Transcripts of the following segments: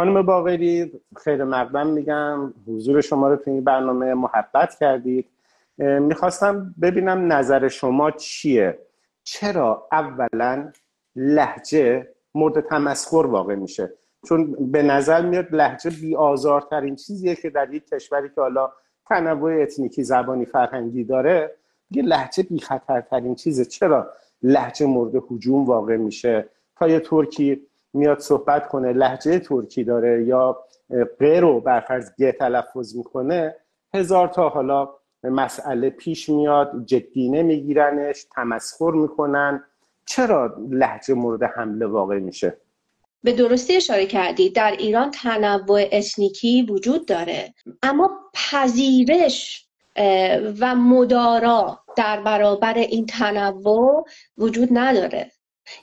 خانم باقری خیر مقدم میگم. حضور شما رو تو این برنامه محبت کردید. می‌خواستم ببینم نظر شما چیه؟ چرا اولا لحجه مورد تمسخر واقع میشه؟ چون به نظر میاد لحجه بی آزارترین چیزیه که در یک کشوری که حالا تنوع اتنیکی زبانی فرهنگی داره یه لحجه بی خطرترین چیزه. چرا لحجه مورد حجوم واقع میشه؟ تا یه ترکی میاد صحبت کنه لحجه ترکی داره یا غیر رو برفرض گه تلفظ می‌کنه هزار تا حالا مسئله پیش میاد جدی نمیگیرنش تمسخر می‌کنن. چرا لحجه مورد حمله واقع میشه؟ به درستی اشاره کردید در ایران تنوع اتنیکی وجود داره. اما پذیرش و مدارا در برابر این تنوع وجود نداره.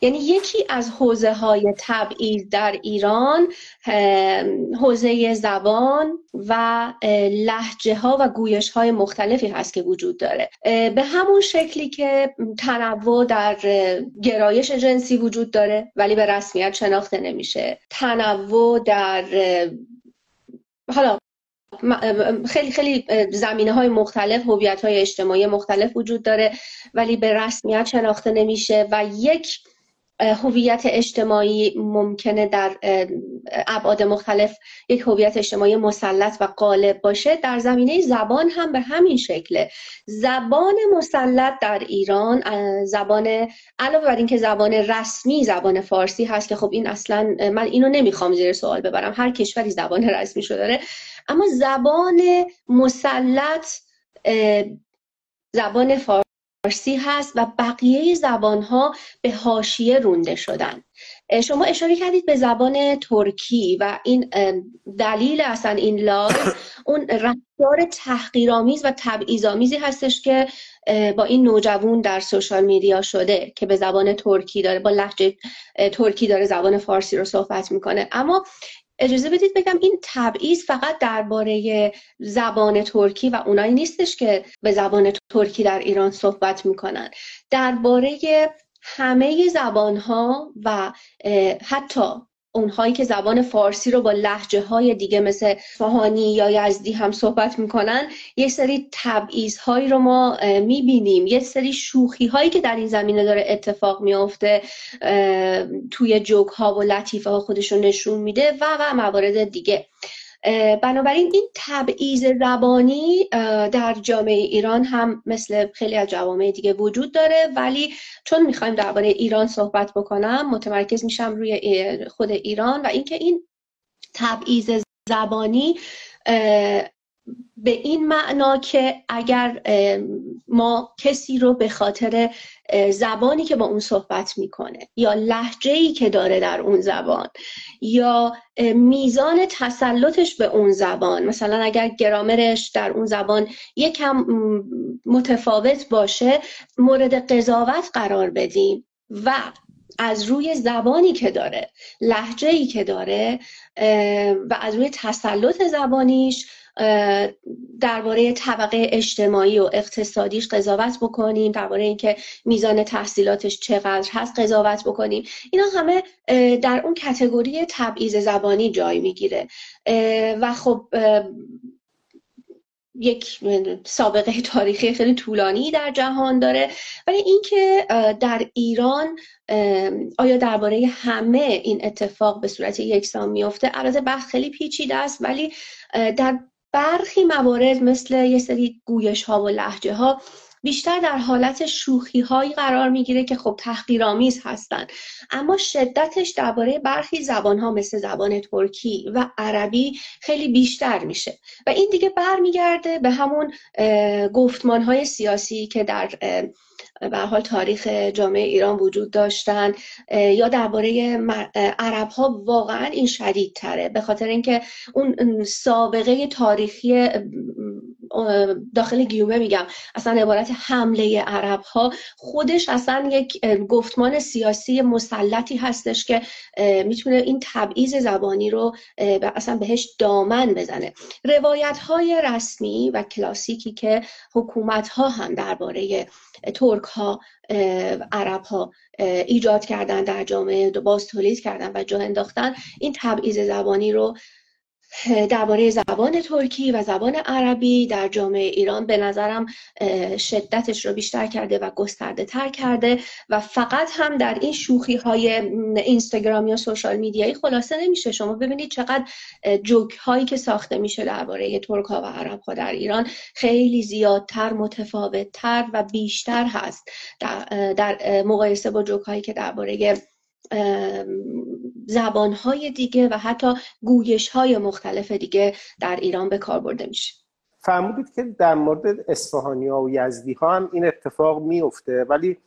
یعنی یکی از حوزه های تبعیض در ایران حوزه زبان و لحجه ها و گویش های مختلفی هست که وجود داره. به همون شکلی که تنوع در گرایش جنسی وجود داره ولی به رسمیت شناخته نمیشه. تنوع در حالا خیلی خیلی زمینه های مختلف هویت های اجتماعی مختلف وجود داره ولی به رسمیت شناخته نمیشه و یک هویت اجتماعی ممکنه در ابعاد مختلف یک هویت اجتماعی مسلط و غالب باشه. در زمینه زبان هم به همین شکله. زبان مسلط در ایران زبان علاوه بر اینکه زبان رسمی زبان فارسی هست که خب این اصلا من اینو نمی‌خوام زیر سوال ببرم. هر کشوری زبان رسمی شده داره. اما زبان مسلط زبان فارسی فارسی هست و بقیه زبان ها به حاشیه رونده شدن. شما اشاره کردید به زبان ترکی و این دلیل اصلا این live اون رفتار تحقیرآمیز و تبعیض‌آمیزی هستش که با این نوجوان در social media شده که به زبان ترکی داره با لهجه ترکی داره زبان فارسی رو صحبت می‌کنه. اما اجازه بدید بگم این تبعیض فقط درباره زبان ترکی و اونایی نیستش که به زبان ترکی در ایران صحبت می‌کنن. درباره همه زبان ها و حتی اونهایی که زبان فارسی رو با لحجه های دیگه مثل فهانی یا یزدی هم صحبت می‌کنن یه سری تبعیض هایی رو ما می‌بینیم. یه سری شوخی هایی که در این زمینه داره اتفاق میافته توی جوک ها و لطیفه ها خودشون نشون میده و و موارد دیگه. بنابراین این تبعیض زبانی در جامعه ایران هم مثل خیلی از جوامع دیگه وجود داره. ولی چون می‌خوایم درباره ایران صحبت بکنم متمرکز میشم روی خود ایران و اینکه این تبعیض زبانی به این معنا که اگر ما کسی رو به خاطر زبانی که با اون صحبت می‌کنه یا لحجه ای که داره در اون زبان یا میزان تسلطش به اون زبان مثلا اگر گرامرش در اون زبان یکم متفاوت باشه مورد قضاوت قرار بدیم و از روی زبانی که داره لحجه ای که داره و از روی تسلط زبانیش درباره طبقه اجتماعی و اقتصادیش قضاوت بکنیم درباره اینکه میزان تحصیلاتش چقدر هست قضاوت بکنیم. اینا همه در اون کتگوری تبعیض زبانی جای می‌گیره. و خب یک سابقه تاریخی خیلی طولانی در جهان داره. ولی اینکه در ایران آیا درباره همه این اتفاق به صورت یکسان میفته البته بحث خیلی پیچیده است ولی در برخی موارد مثل یه سری گویش ها و لحجه ها بیشتر در حالت شوخی هایی قرار می‌گیره که خب تحقیرآمیز هستند. اما شدتش درباره برخی زبان ها مثل زبان ترکی و عربی خیلی بیشتر میشه. و این دیگه برمیگرده به همون گفتمان های سیاسی که در به حال تاریخ جامعه ایران وجود داشتن یا درباره عرب ها واقعا این شدید تره به خاطر اینکه اون سابقه تاریخی داخل گیومه میگم. اصلا عبارت حمله عرب ها خودش اصلا یک گفتمان سیاسی مسلطی هستش که می‌تونه این تبعیض زبانی رو اصلا بهش دامن بزنه. روایت های رسمی و کلاسیکی که حکومت ها هم درباره ترک ها عرب ها ایجاد کردن در جامعه باز تولید کردن و جا انداختن این تبعیض زبانی رو درباره زبان ترکی و زبان عربی در جامعه ایران به نظرم شدتش رو بیشتر کرده و گسترده تر کرده و فقط هم در این شوخی های اینستاگرام یا سوشال میدیایی خلاصه نمیشه. شما ببینید چقدر جوک هایی که ساخته میشه درباره ترک ها و عرب ها در ایران خیلی زیادتر متفاوت تر و بیشتر هست. در, در مقایسه با جوک هایی که درباره زبانهای دیگه و حتی گویش های مختلف دیگه در ایران به کار برده میشه. فرمودید که در مورد اصفهانی ها و یزدی ها هم این اتفاق میفته ولی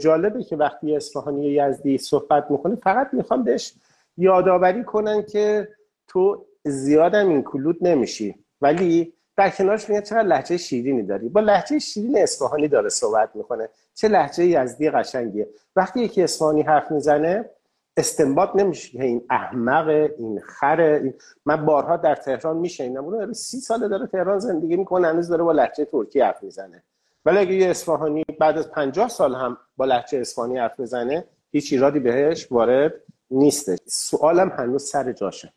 جالبه که وقتی اصفهانی و یزدی صحبت می‌کنه فقط می‌خوام بهش یادآوری کنن که تو زیادم اینکلود نمیشی. ولی در کنارش میگه چقدر لحجه شیرینی داری. با لحجه شیرین اصفهانی داره صحبت می‌کنه. چه لحجه یزدی قشنگیه. وقتی یکی اصفهانی حرف می‌زنه استنباط نمیشه که این احمق این خره این... من بارها در تهران میشنیدم اون داره سی ساله داره تهران زندگی می‌کنه هنوز داره با لحجه ترکی حرف می‌زنه. ولی اگه یه اصفهانی بعد از پنجاه سال هم با لحجه اصفهانی حرف بزنه هیچ ایرادی بهش وارد نیستش سوالم هنوز سر جاشه.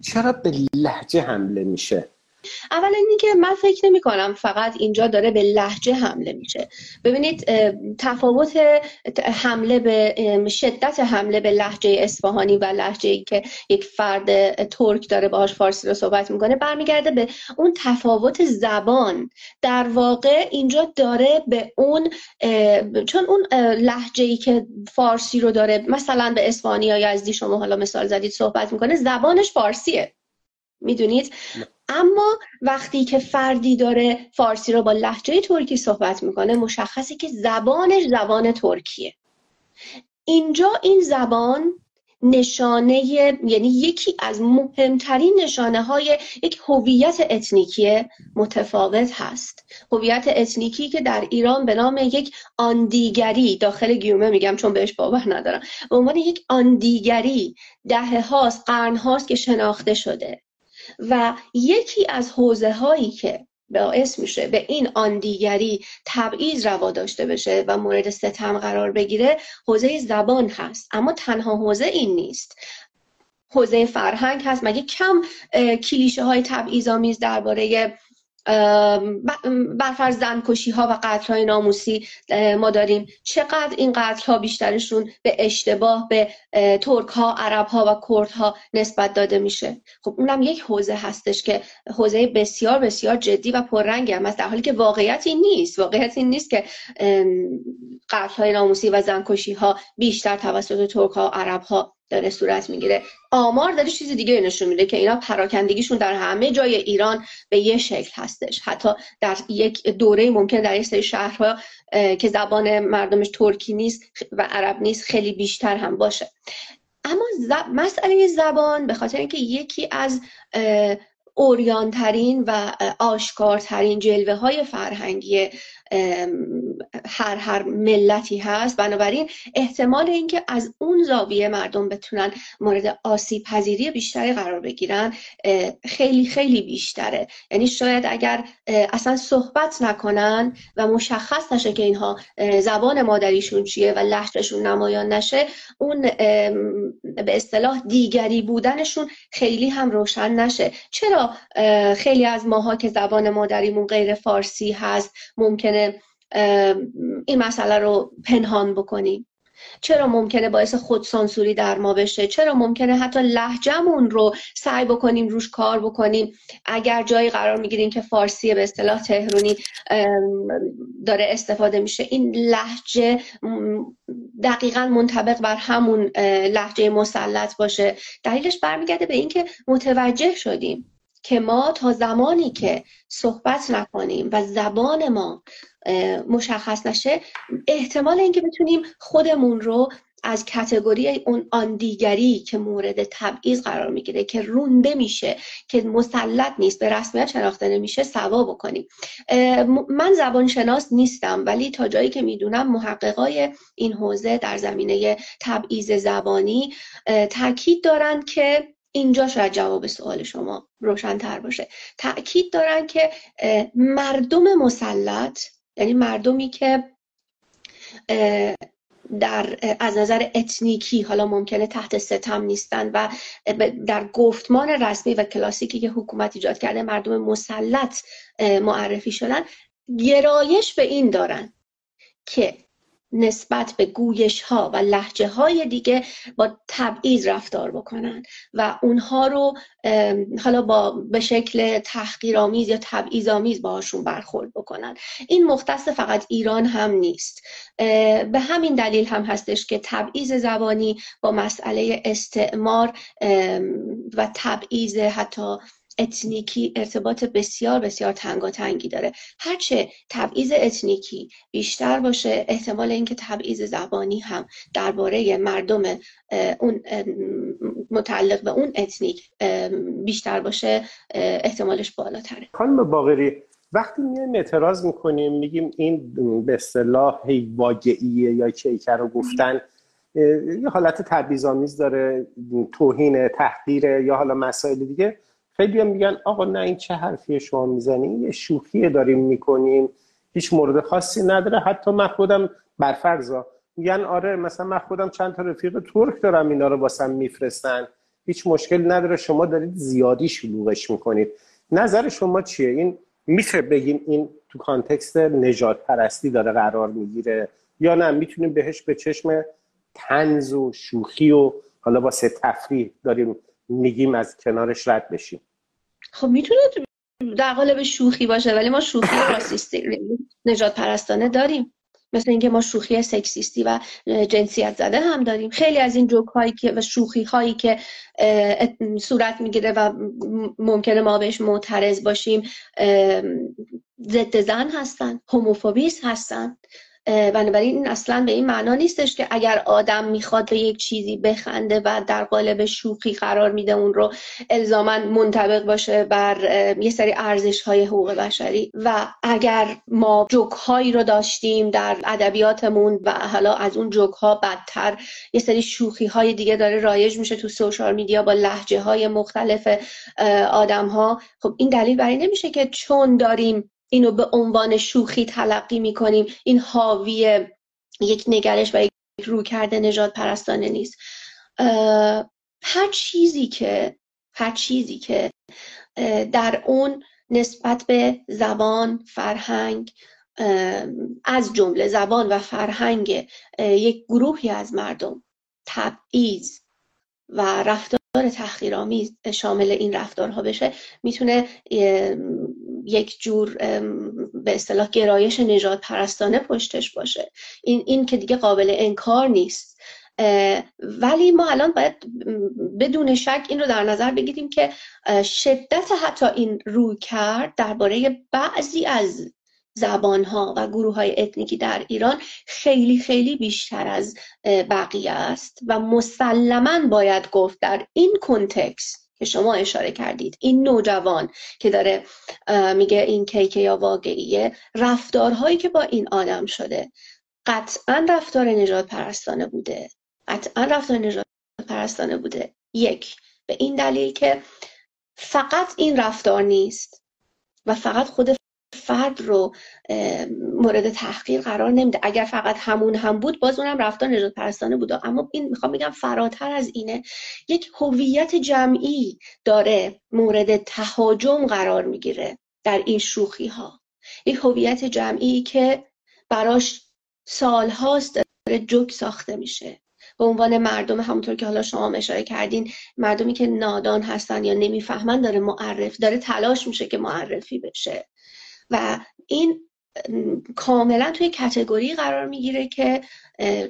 چرا به لحجه حمله میشه؟ اولا اینکه من فکر نمی کنم فقط اینجا داره به لحجه حمله میشه. ببینید تفاوت حمله به شدت حمله به لحجه اصفهانی و لحجه ای که یک فرد ترک داره باهاش فارسی رو صحبت می‌کنه برمیگرده به اون تفاوت زبان. در واقع اینجا داره به اون چون اون لحجه ای که فارسی رو داره مثلا به اصفهانی یا یزدی شما حالا مثال زدید صحبت می‌کنه زبانش فارسیه. می‌دونید؟ اما وقتی که فردی داره فارسی رو با لهجه ترکی صحبت می‌کنه مشخصی که زبانش زبان ترکیه. اینجا این زبان نشانه یعنی یکی از مهمترین نشانه های یک هویت اتنیکی متفاوت هست. هویت اتنیکی که در ایران به نام یک آن دیگری داخل گیومه میگم چون بهش باور ندارم به عنوان یک آندیگری دهه هاست قرن هاست که شناخته شده. و یکی از حوزه هایی که باعث میشه به این آن دیگری تبعیض روا داشته بشه و مورد ستم قرار بگیره حوزه زبان هست. اما تنها حوزه این نیست. حوزه فرهنگ هست. مگه کم کلیشه های تبعیض آمیز درباره برفرض زنکشی ها و قتل های ناموسی ما داریم. چقدر این قتل ها بیشترشون به اشتباه به ترک ها عرب ها و کرد ها نسبت داده میشه؟ خب اونم یک حوزه هستش که حوزه بسیار بسیار جدی و پررنگی هم است در حالی که واقعیت این نیست. واقعیت این نیست که قتل های ناموسی و زنکشی ها بیشتر توسط ترک ها و عرب ها داره صورت می‌گیره. آمار داره چیز دیگه نشون میده که اینا پراکندگیشون در همه جای ایران به یه شکل هستش. حتی در یک دوره ممکن در یک سری شهرها که زبان مردمش ترکی نیست و عرب نیست خیلی بیشتر هم باشه. اما مسئله زبان به خاطر اینکه یکی از اوریانترین و آشکارترین جلوه های فرهنگی هر هر ملتی هست. بنابراین احتمال اینکه از اون زاویه مردم بتونن مورد آسیب پذیری بیشتری قرار بگیرن خیلی خیلی بیشتره. یعنی شاید اگر اصلا صحبت نکنن و مشخص نشه که اینها زبان مادریشون چیه و لحجهشون نمایان نشه اون به اصطلاح دیگری بودنشون خیلی هم روشن نشه. چرا؟ خیلی از ماها که زبان مادریمون غیر فارسی هست ممکنه این مسئله رو پنهان بکنیم چرا ممکنه باعث خودسانسوری در ما بشه؟ چرا ممکنه حتی لحجمون رو سعی بکنیم روش کار بکنیم؟ اگر جایی قرار می‌گیریم که فارسی به اصطلاح تهرونی داره استفاده میشه این لحجه دقیقا منطبق بر همون لحجه مسلط باشه. دلیلش برمیگرده به اینکه متوجه شدیم که ما تا زمانی که صحبت نکنیم و زبان ما مشخص نشه احتمال اینکه بتونیم خودمون رو از کتگوری اون آن دیگری که مورد تبعیض قرار می‌گیره که رونده میشه که مسلط نیست به رسمیت شناخته نمیشه سوا بکنیم. من زبان شناس نیستم ولی تا جایی که می‌دونم محققای این حوزه در زمینه تبعیض زبانی تاکید دارند که اینجا شاید جواب سوال شما روشنتر باشه. تاکید دارن که مردم مسلط یعنی مردمی که در از نظر اتنیکی حالا ممکنه تحت ستم نیستن و در گفتمان رسمی و کلاسیکی که حکومت ایجاد کرده مردم مسلط معرفی شدن گرایش به این دارن که نسبت به گویش ها و لحجه های دیگه با تبعیض رفتار بکنن و اونها رو حالا با به شکل تحقیرآمیز یا تبعیض آمیز باهاشون برخورد بکنن. این مختص فقط ایران هم نیست. به همین دلیل هم هستش که تبعیض زبانی با مسئله استعمار و تبعیض حتی اتنیکی ارتباط بسیار بسیار تنگاتنگی داره. هرچه تبعیض اتنیکی بیشتر باشه احتمال اینکه تبعیض زبانی هم درباره مردم اون متعلق به اون اتنیک بیشتر باشه احتمالش بالاتره. خانم باقری وقتی میایم اعتراض می‌کنیم میگیم این به اصطلاح واقعیه یا کیکه رو گفتن یه حالت تبعیض‌آمیز داره توهین تحقیر یا حالا مسائل دیگه. خیلی هم میگن آقا نه این چه حرفی شما می‌زنی؟ یه شوخی داریم می‌کنیم. هیچ مورد خاصی نداره. حتی من خودم برفرضا میگن آره مثلا من خودم چند تا رفیق ترک دارم اینا رو واسم میفرستن. هیچ مشکل نداره. شما دارید زیادی شلوغش می‌کنید. نظر شما چیه؟ این میشه بگیم این تو کانتکست نجات پرستی داره قرار می‌گیره یا نه؟ می‌تونیم بهش به چشم تنز و شوخی و حالا واسه تفریح داریم میگیم از کنارش رد بشیم. خب می‌تونه در قالب شوخی باشه ولی ما شوخی راسیستی نجات پرستانه داریم. مثل اینکه ما شوخی سکسیستی و جنسیت زده هم داریم. خیلی از این جوک هایی که و شوخی هایی که صورت می‌گیره و ممکنه ما بهش معترض باشیم ضد زن هستن هوموفوبیس هستن. بنابراین این اصلا به این معنا نیستش که اگر آدم می‌خواد به یک چیزی بخنده و در قالب شوخی قرار میده اون رو الزاما منطبق باشه بر یه سری ارزش های حقوق بشری. و اگر ما جوک هایی رو داشتیم در ادبیاتمون و حالا از اون جوک ها بدتر یه سری شوخی های دیگه داره رایج میشه تو سوشال میدیا با لحجه های مختلف آدم ها خب این دلیل برای نمیشه که چون داریم اینو به عنوان شوخی تلقی می‌کنیم. این حاوی یک نگرش و یک رو کرده نجات پرستانه نیست. هر چیزی که هر چیزی که در اون نسبت به زبان فرهنگ از جمله زبان و فرهنگ یک گروهی از مردم تبعیض و رفتار تحقیرآمیز شامل این رفتارها بشه می‌تونه یک جور به اصطلاح گرایش نجات پرستانه پشتش باشه. این, این که دیگه قابل انکار نیست. ولی ما الان باید بدون شک این رو در نظر بگیریم که شدت حتی این روی کرد درباره بعضی از زبانها و گروه های اتنیکی در ایران خیلی خیلی بیشتر از بقیه است و مسلما باید گفت در این کنتکست که شما اشاره کردید این نوجوان که داره میگه این کیک یا واقعیه رفتارهایی که با این آدم شده قطعا رفتار نجات پرستانه بوده. قطعا رفتار نجات پرستانه بوده. یک به این دلیل که فقط این رفتار نیست و فقط خود فرد رو مورد تحقیر قرار نمیده. اگر فقط همون هم بود باز اونم رفتار نجات پرستانه بود. اما این می‌خوام بگم فراتر از اینه یک هویت جمعی داره مورد تهاجم قرار می‌گیره در این شوخی ها یک هویت جمعی که براش سالهاست داره جوک ساخته میشه. به عنوان مردم همونطور که حالا شما اشاره کردین مردمی که نادان هستن یا نمی‌فهمن داره معرف داره تلاش میشه که معرفی بشه. و این کاملا توی کتگوری قرار می‌گیره که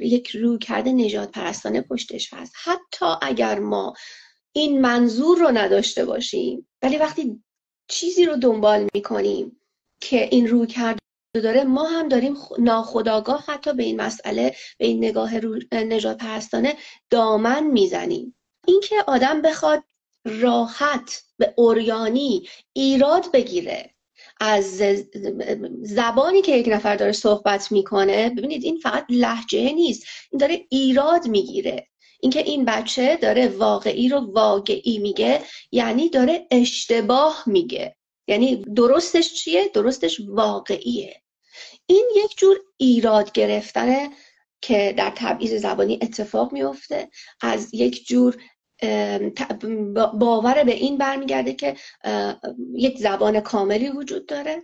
یک روی کرده نجات پرستانه پشتش هست. حتی اگر ما این منظور رو نداشته باشیم ولی وقتی چیزی رو دنبال می‌کنیم که این روی کرده داره ما هم داریم ناخداگاه حتی به این مسئله به این نگاه نجات پرستانه دامن می‌زنیم. اینکه آدم بخواد راحت به اوریانی ایراد بگیره از زبانی که یک نفر داره صحبت می‌کنه ببینید این فقط لحجه نیست این داره ایراد می‌گیره. اینکه این بچه داره واقعی رو واقعی میگه یعنی داره اشتباه میگه. یعنی درستش چیه؟ درستش واقعیه. این یک جور ایراد گرفتنه که در تبعیض زبانی اتفاق میفته از یک جور باور به این برمیگرده که یک زبان کاملی وجود داره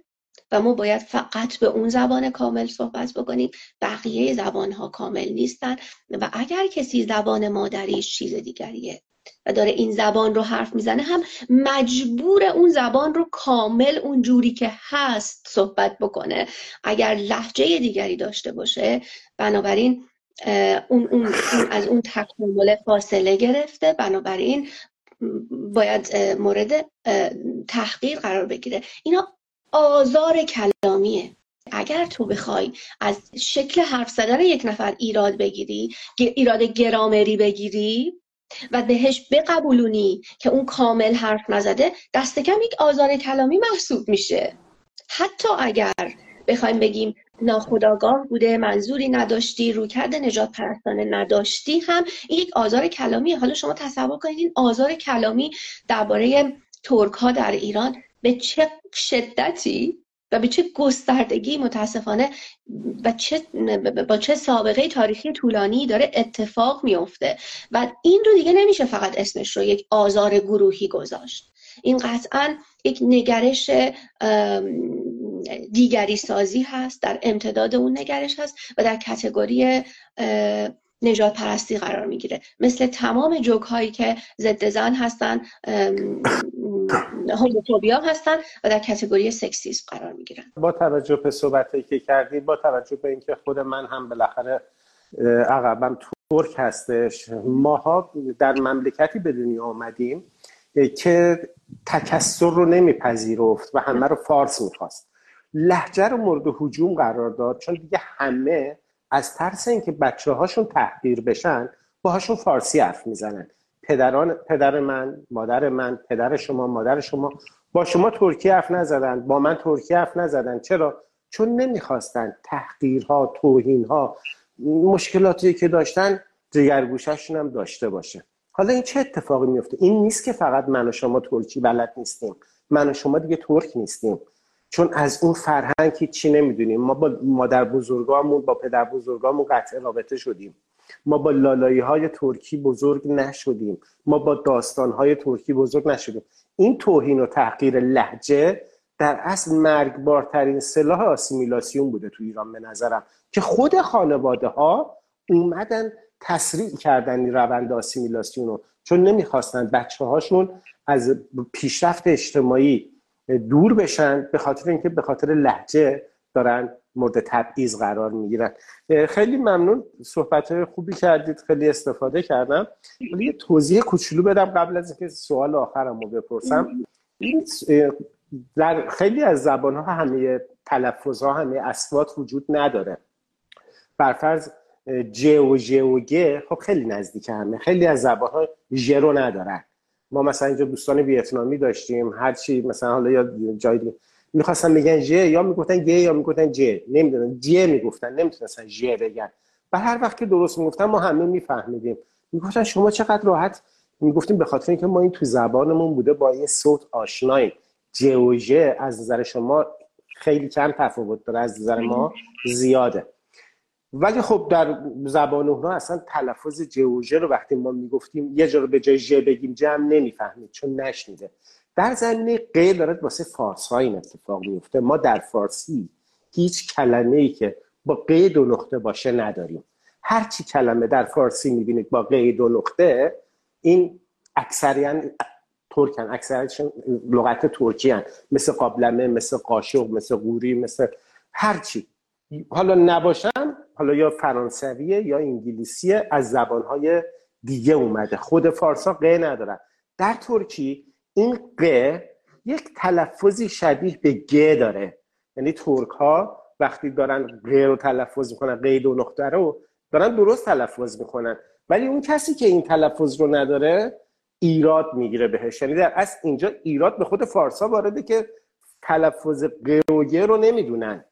و ما باید فقط به اون زبان کامل صحبت بکنیم. بقیه زبان ها کامل نیستن و اگر کسی زبان مادریش چیز دیگریه و داره این زبان رو حرف می‌زنه هم مجبور اون زبان رو کامل اون جوری که هست صحبت بکنه. اگر لحجه دیگری داشته باشه بنابراین اون, اون, از اون تکامل فاصله گرفته. بنابراین باید مورد تحقیر قرار بگیره. اینا آزار کلامیه. اگر تو بخوای از شکل حرف زدن یک نفر ایراد بگیری ایراد گرامری بگیری و بهش بقبولونی که اون کامل حرف نزده دست کم یک آزار کلامی محسوب میشه. حتی اگر بخوایم بگیم ناخداگاه بوده منظوری نداشتی رویکرد نجات پرستانه نداشتی. هم این یک آزار کلامی حالا شما تصور کنید این آزار کلامی درباره ترک ها در ایران به چه شدتی و به چه گستردگی متاسفانه و چه با چه سابقه تاریخی طولانی داره اتفاق میفته و این رو دیگه نمیشه فقط اسمش رو یک آزار گروهی گذاشت. این قطعا یک نگرش دیگری سازی هست در امتداد اون نگرش هست و در کتگوری نجات پرستی قرار می‌گیره. مثل تمام جوک هایی که ضد زن هستن هوموفوبیا هستن و در کتگوری سکسیسم قرار می‌گیرن. با توجه به صحبتی که کردی با توجه به اینکه خود من هم بالاخره عقبم ترک هستش ماها در مملکتی به دنیا آمدیم. که تکسر رو نمیپذیرفت و همه رو فارس می‌خواست. لحجه رو مورد حجوم قرار داد چون دیگه همه از ترس اینکه بچه هاشون تحقیر بشن باهاشون فارسی حرف می‌زنن. پدران پدر من مادر من پدر شما مادر شما با شما ترکی حرف نزدن با من ترکی حرف نزدن. چرا؟ چون نمی‌خواستن تحقیرها توهینها مشکلاتی که داشتن جگرگوششون هم داشته باشه. حالا این چه اتفاقی میفته این نیست که فقط من و شما ترکی بلد نیستیم. من و شما دیگه ترک نیستیم. چون از اون فرهنگ چی نمی‌دونیم. ما با مادر بزرگامون با پدر بزرگامون قطع رابطه شدیم. ما با لالایی های ترکی بزرگ نشدیم. ما با داستان های ترکی بزرگ نشدیم. این توهین و تحقیر لحجه در اصل مرگبارترین سلاح آسیمیلاسیون بوده تو ایران به نظرم. که خود خانواده ها اومدن تسریع کردن روند آسیمیلاسیون رو چون نمی‌خواستن بچه هاشون از پیشرفت اجتماعی دور بشن به خاطر اینکه به خاطر لحجه دارن مورد تبعیض قرار می‌گیرن. خیلی ممنون صحبت خوبی کردید خیلی استفاده کردم. ولی یه توضیح کوچولو بدم قبل از اینکه سوال آخرم رو بپرسم. این در خیلی از زبان ها همه تلفظ ها همه اصوات وجود نداره. برفرض ج و ج و گ خب خیلی نزدیک همه. خیلی از زبان ها ژ رو ندارن. ما مثلا اینجا دوستان ویتنامی داشتیم هر چی مثلا حالا یا جای دیگه می‌خواستن میگن ژ یا می‌گفتن گ یا می‌گفتن ج نمی‌دونن ج می‌گفتن نمی‌تونستن ژ بگن. و هر وقت که درست می‌گفتن ما همه میفهمیدیم. می‌گفتن شما چقدر راحت می‌گفتیم به خاطر اینکه ما این تو زبانمون بوده با این صوت آشناییم. ج و ژ از نظر شما خیلی کم تفاوت داره از نظر ما زیاده. ولی خب در زبان اونا اصلا تلفظ جوژه رو وقتی ما می‌گفتیم یه جا رو به جای ژ بگیم جمع نمی‌فهمید چون نشنیده. در زمینه غیر دارد واسه فارس ها این اتفاق میفته ما در فارسی هیچ کلمه ای که با قید و نقطه باشه نداریم. هر چی کلمه در فارسی می‌بینید با قید و نقطه این اکثریان ترکن اکثریتشون لغت ترکی هن. مثل قابلمه مثل قاشق مثل قوری مثل هرچی حالا نباشن حالا یا فرانسویه یا انگلیسی از زبانهای دیگه اومده. خود فارسا ق ندارن. در ترکی این ق یک تلفظی شبیه به گ داره. یعنی ترک ها وقتی دارن غیر رو تلفظ می‌کنن قید و نقطه رو دارن درست تلفظ می‌کنن. ولی اون کسی که این تلفظ رو نداره ایراد می‌گیره بهش. یعنی در اصل اینجا ایراد به خود فارسا وارده که تلفظ ق و رو نمی‌دونن.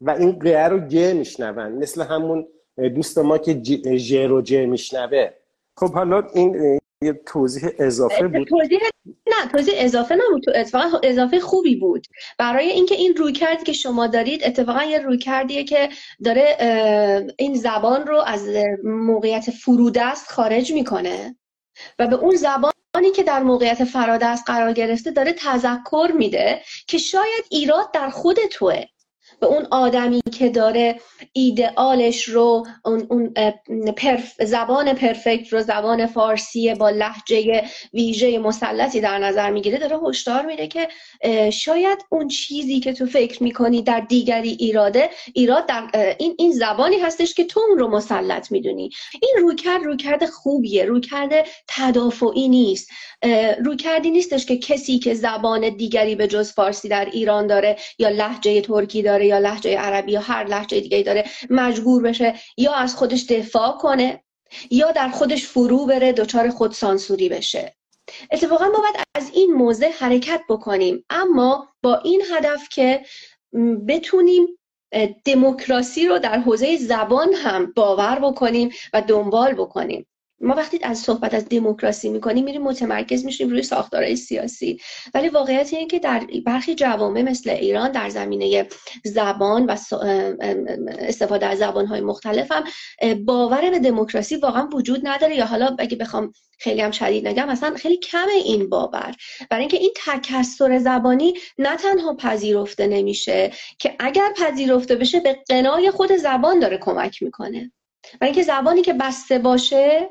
و این ق رو گ میشنون مثل همون دوست ما که ج رو ج میشنوه. خب حالا این یه توضیح اضافه بود. توضیح نه توضیح اضافه نبود. تو اتفاقا اضافه خوبی بود. برای اینکه این روی کردی که شما دارید اتفاقا یه روی کردیه که داره این زبان رو از موقعیت فرودست خارج می‌کنه و به اون زبانی که در موقعیت فرادست قرار گرفته داره تذکر میده که شاید ایراد در خود توه. به اون آدمی که داره ایدئالش رو اون, اون زبان پرفکت رو زبان فارسی با لحجه ویژه مسلطی در نظر می‌گیره داره هشدار میده که شاید اون چیزی که تو فکر می‌کنی در دیگری ایراده ایراد در این این زبانی هستش که تو اون رو مسلط می‌دونی. این رویکرد رویکرد خوبیه رویکرد تدافعی نیست. رویکردی نیستش که کسی که زبان دیگری به جز فارسی در ایران داره یا لحجه ترکی داره یا لحجه عربی یا هر لحجه دیگه داره مجبور بشه یا از خودش دفاع کنه یا در خودش فرو بره دچار خود سانسوری بشه. اتفاقا ما باید از این موضع حرکت بکنیم. اما با این هدف که بتونیم دموکراسی رو در حوزه زبان هم باور بکنیم و دنبال بکنیم. ما وقتی از صحبت از دموکراسی می‌کنیم میریم متمرکز میشیم روی ساختارهای سیاسی. ولی واقعیت اینه که در برخی جوامع مثل ایران در زمینه زبان و استفاده از زبانهای مختلف هم باور به دموکراسی واقعا وجود نداره. یا حالا اگه بخوام خیلی هم شدید نگم مثلا خیلی کمه این باور. برای اینکه این تکسر زبانی نه تنها پذیرفته نمیشه که اگر پذیرفته بشه به قنای خود زبان داره کمک می‌کنه. برای اینکه زبانی که بسته باشه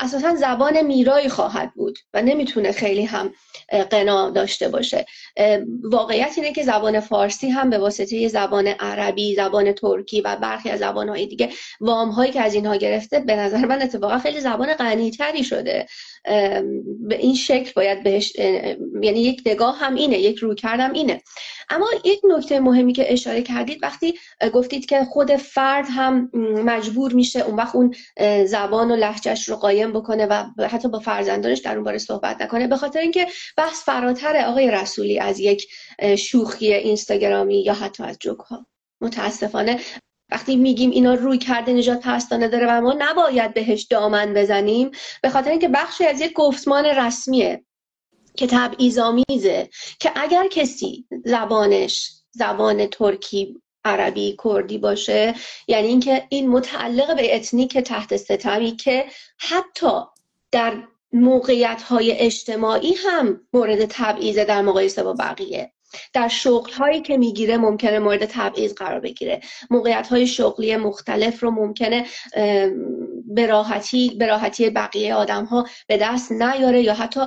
اساسا زبان میرایی خواهد بود و نمی‌تونه خیلی هم قنا داشته باشه. واقعیت اینه که زبان فارسی هم به واسطه زبان عربی زبان ترکی و برخی از زبانهای دیگه وام هایی که از اینها گرفته به نظر من اتفاقا خیلی زبان غنیتری شده. به این شکل باید بهش یعنی یک نگاه هم اینه یک روی کردم اینه. اما یک نکته مهمی که اشاره کردید وقتی گفتید که خود فرد هم مجبور میشه اون وقت اون زبان و لحجهش رو قایم بکنه و حتی با فرزندانش در اون باره صحبت نکنه. به خاطر اینکه بحث فراتر آقای رسولی از یک شوخی اینستاگرامی یا حتی از جوک ها متاسفانه وقتی میگیم اینا روی کرده نجات پرستانه داره و ما نباید بهش دامن بزنیم به خاطر اینکه بخشی از یک گفتمان رسمیه که تبعیض‌آمیزه که اگر کسی زبانش زبان ترکی عربی کردی باشه. یعنی اینکه این متعلق به اتنیک تحت ستمی که حتی در موقعیت های اجتماعی هم مورد تبعیض در مقایسه با بقیه. در شغل هایی که می‌گیره ممکنه مورد تبعیض قرار بگیره. موقعیت های شغلی مختلف رو ممکنه به راحتی به راحتی بقیه آدم ها به دست نیاره یا حتی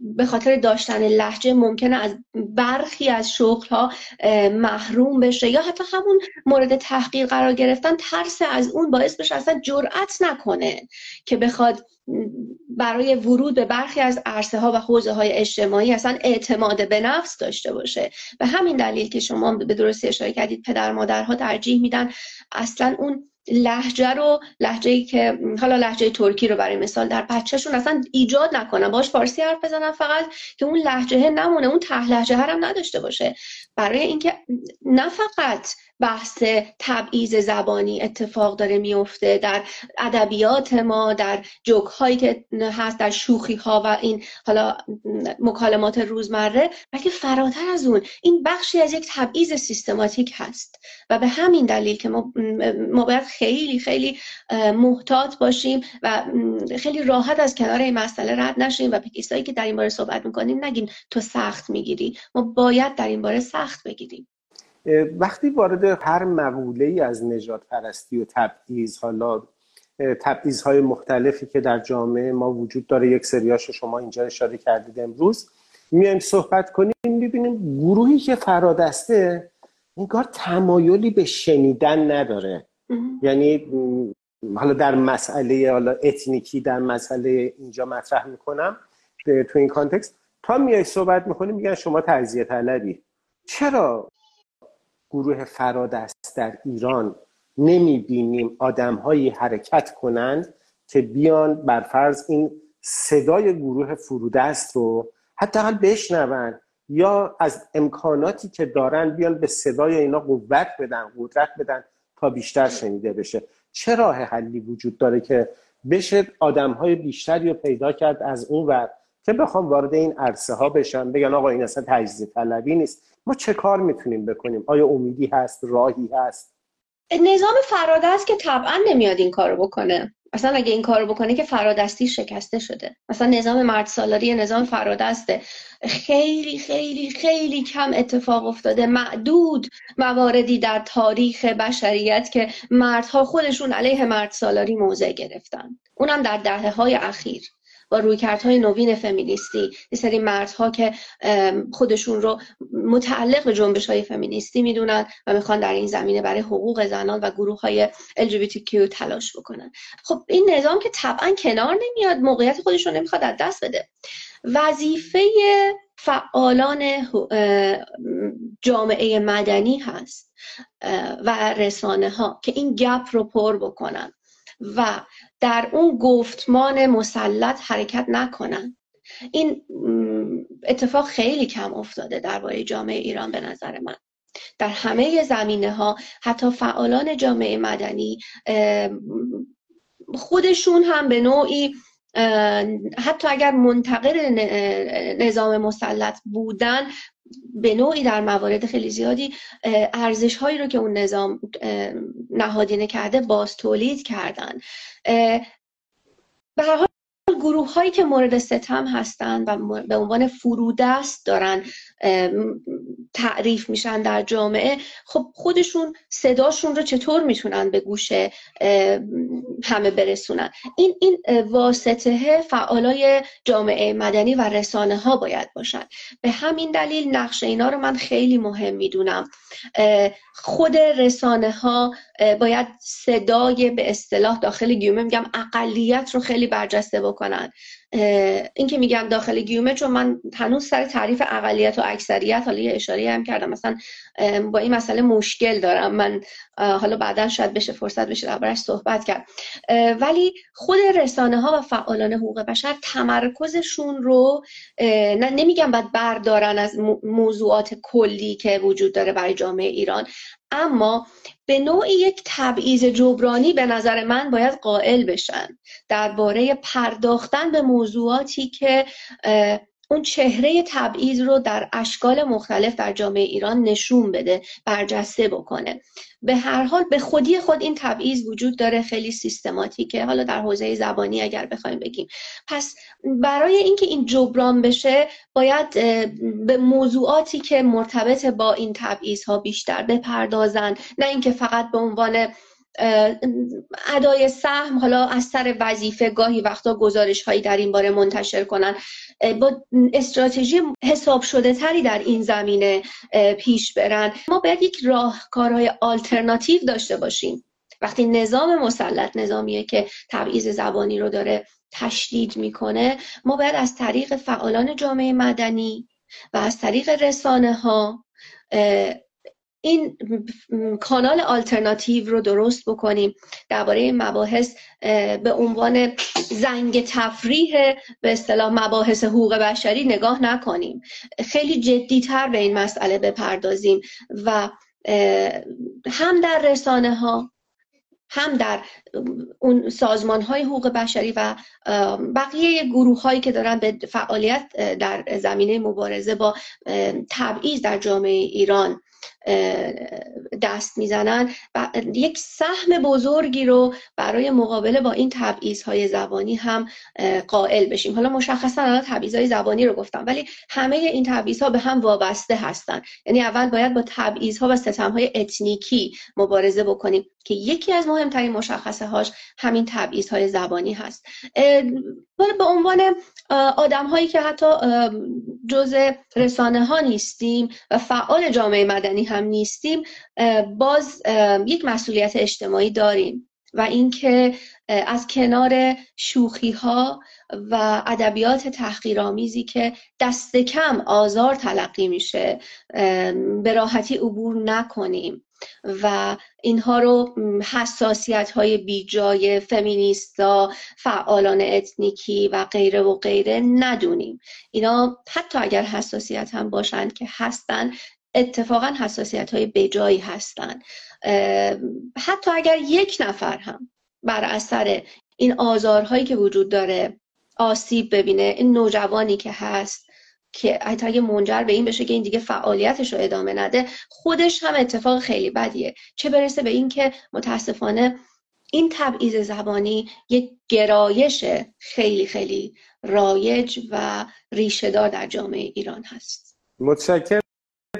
به خاطر داشتن لحجه ممکنه از برخی از شغل ها محروم بشه یا حتی همون مورد تحقیر قرار گرفتن ترس از اون باعث بشه اصلا جرأت نکنه که بخواد برای ورود به برخی از عرصه ها و حوزه های اجتماعی اصلا اعتماد به نفس داشته باشه. به همین دلیل که شما به درستی اشاره کردید پدر مادرها ترجیح میدن اصلا اون لحجه رو لحجه که حالا لحجه ترکی رو برای مثال در بچهشون اصلا ایجاد نکنن. باش فارسی حرف بزنن فقط که اون لحجه نمونه اون ته لحجه هم نداشته باشه. برای اینکه نه فقط بحث تبعیض زبانی اتفاق داره میفته در ادبیات ما در جوک هایی که هست در شوخی ها و این حالا مکالمات روزمره بلکه فراتر از اون این بخشی از یک تبعیض سیستماتیک هست. و به همین دلیل که ما, ما باید خیلی خیلی محتاط باشیم و خیلی راحت از کنار این مسئله رد نشیم و به کسایی که در این باره صحبت می‌کنیم نگیم تو سخت می‌گیری. ما باید در این باره بگیریم. وقتی وارد هر مقوله ای از نجات پرستی و تبعیض حالا تبعیض های مختلفی که در جامعه ما وجود داره یک سریاش شما اینجا اشاره کردید امروز میایم صحبت کنیم می‌بینیم گروهی که فرادسته انگار تمایلی به شنیدن نداره. یعنی حالا در مسئله حالا اتنیکی در مسئله اینجا مطرح می‌کنم تو این کانتکست. تا میای صحبت می‌کنیم میگن شما تجزیه طلبی. چرا گروه فرادست در ایران نمی بینیم آدم هایی حرکت کنند که بیان بر فرض این صدای گروه فرودست رو حداقل بشنون یا از امکاناتی که دارن بیان به صدای اینا قوت بدن قدرت بدن تا بیشتر شنیده بشه. چه راه حلی وجود داره که بشه آدم های بیشتری رو پیدا کرد از اون ور؟ که بخوام وارد این عرصه ها بشن بگن آقا این اصلا تجزیه طلبی نیست. ما چه کار می‌تونیم بکنیم؟ آیا امیدی هست؟ راهی هست؟ نظام فرادست که طبعا نمیاد این کارو بکنه. اصلا اگه این کارو بکنه که فرادستی شکسته شده. مثلا نظام مرد سالاری نظام فرادسته خیلی خیلی خیلی کم اتفاق افتاده. معدود مواردی در تاریخ بشریت که مردها خودشون علیه مرد سالاری موضع گرفتن. اونم در دهه های اخیر. با رویکردهای نوین فمینیستی یه سری مردها که خودشون رو متعلق به جنبش های فمینیستی می‌دونن و می‌خوان در این زمینه برای حقوق زنان و گروه های LGBTQ تلاش بکنن. خب این نظام که طبعا کنار نمیاد موقعیت خودش رو نمی‌خواد از دست بده. وظیفه فعالان جامعه مدنی هست و رسانه ها که این گپ رو پر بکنن و در اون گفتمان مسلط حرکت نکنن. این اتفاق خیلی کم افتاده درباره جامعه ایران به نظر من. در همه زمینه ها حتی فعالان جامعه مدنی خودشون هم به نوعی حتی اگر منتقد نظام مسلط بودن به نوعی در موارد خیلی زیادی ارزش هایی رو که اون نظام نهادینه کرده باز تولید کردن. به هر حال گروه هایی که مورد ستم هستند و به عنوان فرودست دارن تعریف میشن در جامعه خب خودشون صداشون رو چطور می‌تونن به گوش همه برسونن؟ این این واسطه فعالای جامعه مدنی و رسانه ها باید باشن. به همین دلیل نقش اینا رو من خیلی مهم می‌دونم. خود رسانه ها باید صدای به اصطلاح داخل گیومه میگم اقلیت رو خیلی برجسته بکنن. این که میگم داخل گیومه چون من هنوز سر تعریف اقلیت و اکثریت حالا یه اشاره هم کردم. مثلا با این مسئله مشکل دارم. من حالا بعدا شاید بشه فرصت بشه دربارش صحبت کرد. ولی خود رسانه ها و فعالان حقوق بشر تمرکزشون رو نه نمیگم باید بردارن از موضوعات کلی که وجود داره برای جامعه ایران. اما به نوعی یک تبعیض جبرانی به نظر من باید قائل بشن درباره پرداختن به موضوعاتی که اون چهره تبعیض رو در اشکال مختلف در جامعه ایران نشون بده برجسته بکنه. به هر حال به خودی خود این تبعیض وجود داره خیلی سیستماتیکه. حالا در حوزه زبانی اگر بخوایم بگیم. پس برای اینکه این جبران بشه باید به موضوعاتی که مرتبط با این تبعیض ها بیشتر بپردازن. نه اینکه فقط به عنوان ادای سهم حالا از سر وظیفه گاهی وقتا گزارش هایی در این باره منتشر کنن. با استراتژی حساب شده تری در این زمینه پیش برن. ما باید یک راهکارهای آلترناتیو داشته باشیم. وقتی نظام مسلط نظامیه که تبعیض زبانی رو داره تشدید می‌کنه ما باید از طریق فعالان جامعه مدنی و از طریق رسانه ها این کانال آلترناتیو رو درست بکنیم. درباره مباحث به عنوان زنگ تفریح به اصطلاح مباحث حقوق بشری نگاه نکنیم. خیلی جدیتر به این مسئله بپردازیم و هم در رسانه ها هم در اون سازمان های حقوق بشری و بقیه گروه هایی که دارن به فعالیت در زمینه مبارزه با تبعیض در جامعه ایران دست می‌زنن و یک سهم بزرگی رو برای مقابله با این تبعیض های زبانی هم قائل بشیم. حالا مشخصا الان تبعیض های زبانی رو گفتم ولی همه این تبعیض ها به هم وابسته هستن. یعنی اول باید با تبعیض ها و ستم های اتنیکی مبارزه بکنیم که یکی از مهمترین مشخصه هاش همین تبعیض های زبانی هست. به عنوان آدم هایی که حتی جز رسانه ها نیستیم و فعال جامعه مدنی هم نیستیم باز یک مسئولیت اجتماعی داریم. و اینکه از کنار شوخی ها و ادبیات تحقیرآمیزی که دست کم آزار تلقی میشه به راحتی عبور نکنیم. و اینها رو حساسیت های بیجای فمینیستا فعالان اتنیکی و غیره و غیره ندونیم. اینا حتی اگر حساسیت هم باشند که هستن اتفاقا حساسیت های بجایی هستن. حتی اگر یک نفر هم بر اثر این آزارهایی که وجود داره آسیب ببینه این نوجوانی که هست که حتی اگه منجر به این بشه که این دیگه فعالیتش رو ادامه نده خودش هم اتفاق خیلی بدیه. چه برسه به اینکه متاسفانه این تبعیض زبانی یک گرایش خیلی خیلی رایج و ریشهدار در جامعه ایران هست. متشکر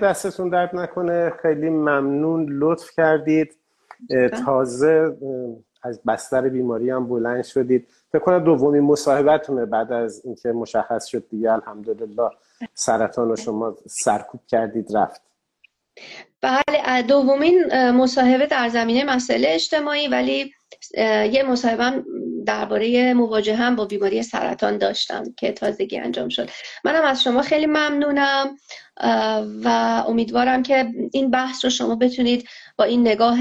دستتون درد نکنه. خیلی ممنون. لطف کردید. تازه از بستر بیماری هم بلند شدید. فکر کنم دومین مصاحبتونه. بعد از اینکه مشخص شد دیگه الحمدلله سرطان رو شما سرکوب کردید رفت. بله دومین مصاحبه در زمینه مسئله اجتماعی ولی یه مصاحبه درباره مواجه هم با بیماری سرطان داشتم که تازگی انجام شد. منم از شما خیلی ممنونم. و امیدوارم که این بحث رو شما بتونید با این نگاه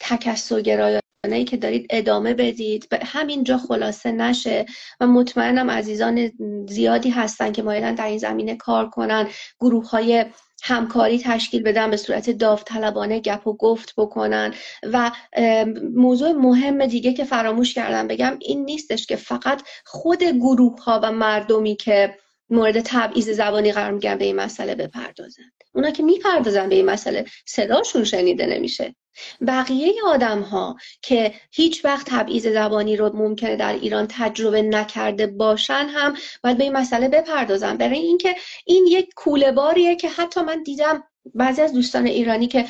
تکسر ای که دارید ادامه بدید. به همینجا خلاصه نشه و مطمئنم عزیزان زیادی هستن که مایلن در این زمینه کار کنن گروه های همکاری تشکیل بدن به صورت داوطلبانه گپ و گفت بکنن و موضوع مهم دیگه که فراموش کردم بگم این نیستش که فقط خود گروه ها و مردمی که مورد تبعیض زبانی قرار میگن به این مسئله بپردازن. اونا که می‌پردازن به این مسئله صداشون شنیده نمیشه. بقیه آدم ها که هیچ وقت تبعیض زبانی رو ممکنه در ایران تجربه نکرده باشن هم باید به این مسئله بپردازن. برای اینکه این یک کوله باریه که حتی من دیدم بعضی از دوستان ایرانی که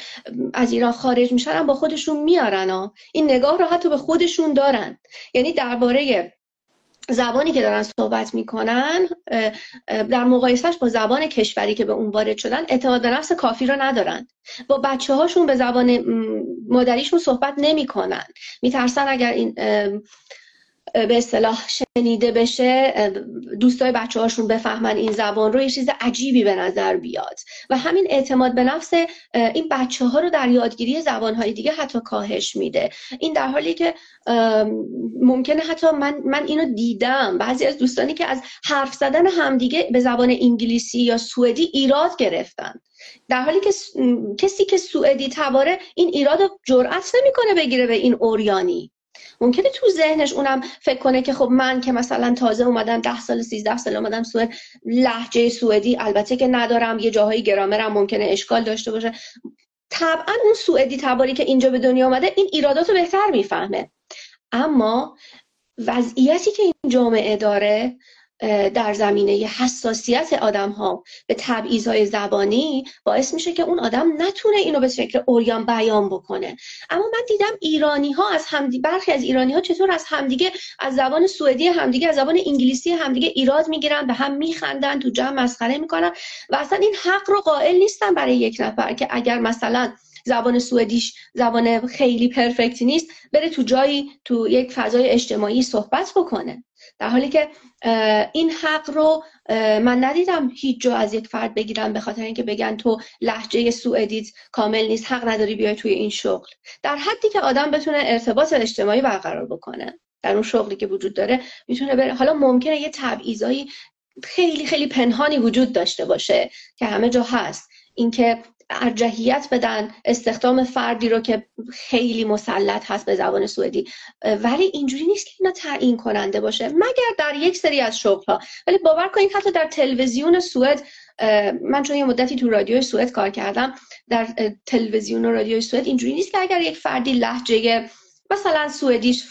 از ایران خارج میشن با خودشون میارن ها. این نگاه رو حتی به خودشون دارن. یعنی درباره زبانی که دارن صحبت می‌کنن در مقایسهش با زبان کشوری که به اون وارد شدن اعتماد به نفس کافی رو ندارن. با بچه هاشون به زبان مادریشون صحبت نمی‌کنن. میترسن اگر این به اصطلاح شنیده بشه دوستای بچه هاشون بفهمن این زبان رو یه چیز عجیبی به نظر بیاد. و همین اعتماد به نفس این بچه ها رو در یادگیری زبان های دیگه حتی کاهش میده. این در حالی که ممکنه حتی من, من اینو دیدم. بعضی از دوستانی که از حرف زدن همدیگه به زبان انگلیسی یا سوئدی ایراد گرفتن. در حالی که کسی که سوئدی تباره این ایراد رو جرأت نمی‌کنه بگیره به این اوریانی. ممکنه تو ذهنش اونم فکر کنه که خب من که مثلا تازه اومدم ده سال سیزده سال اومدم سوئد لحجه سوئدی البته که ندارم یه جاهایی گرامرم ممکنه اشکال داشته باشه. طبعا اون سوئدی تباری که اینجا به دنیا اومده این ایرادات بهتر می‌فهمه. اما وضعیتی که این جامعه داره در زمینه حساسیت آدم ها به های زبانی باعث میشه که اون آدم نتونه اینو به شکل اوریان بیان بکنه. اما من دیدم ایرانی ها از همدی برخی از ایرانی ها چطور از همدیگه از زبان سوئدی همدیگه از زبان انگلیسی همدیگه ایراد می‌گیرن به هم میخندن تو جمع مسخره می‌کنن و اصلا این حق رو قائل نیستن برای یک نفر که اگر مثلا زبان سوئدیش زبان خیلی پرفکتی نیست بره تو جایی تو یک فضای اجتماعی صحبت بکنه. در حالی که این حق رو من ندیدم هیچ جا از یک فرد بگیرم به خاطر اینکه بگن تو لحجه سوئدیت کامل نیست حق نداری بیای توی این شغل. در حدی که آدم بتونه ارتباط اجتماعی برقرار بکنه در اون شغلی که وجود داره می‌تونه بره. حالا ممکنه یه تبعیضایی خیلی خیلی پنهانی وجود داشته باشه که همه جا هست. اینکه ارجحیت بدن استخدام فردی رو که خیلی مسلط هست به زبان سوئدی. ولی اینجوری نیست که اینا تعیین کننده باشه. مگر در یک سری از شغل ها ولی باور کنید حتی در تلویزیون سوئد من چون یه مدتی تو رادیو سوئد کار کردم در تلویزیون و رادیو سوئد اینجوری نیست که اگر یک فردی لحجه مثلا سوئدیش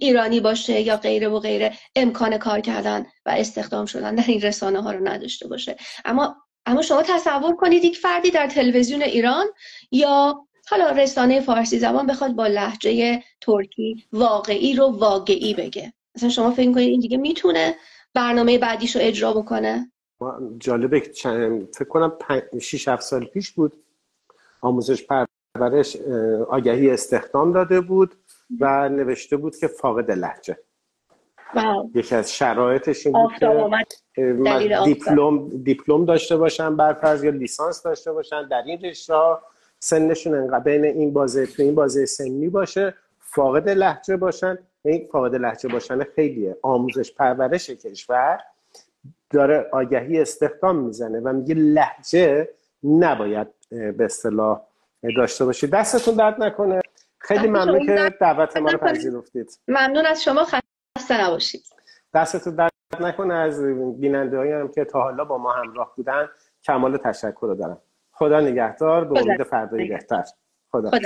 ایرانی باشه یا غیره و غیره امکان کار کردن و استخدام شدن در این رسانه ها رو نداشته باشه. اما اما شما تصور کنید یک فردی در تلویزیون ایران یا حالا رسانه فارسی زبان بخواد با لحجه ترکی واقعی رو واقعی بگه. مثلا شما فکر کنید این دیگه می‌تونه برنامه بعدیش رو اجرا بکنه؟ جالبه فکر کنم 6 7 سال پیش بود. آموزش پرورش آگهی استخدام داده بود و نوشته بود که فاقد لحجه. یکی از شرایطش این بود که دیپلم دیپلم داشته باشن برفرض یا لیسانس داشته باشن در این رشته سنشون انقدر بین این بازه تو این بازه سنی باشه فاقد لحجه باشن. این فاقد لحجه باشن خیلیه آموزش پرورش کشور داره آگهی استخدام می‌زنه و میگه لحجه نباید به اصطلاح داشته باشید دستتون درد نکنه. خیلی ممنون که دعوت ما رو پذیرفتید. ممنون از شما. خسته نباشید. دستتون درد نکنه از بیننده هم که تا حالا با ما همراه بودن. کمال تشکر رو دارم. خدا نگهدار به امید فردای بهتر. خدا, خدا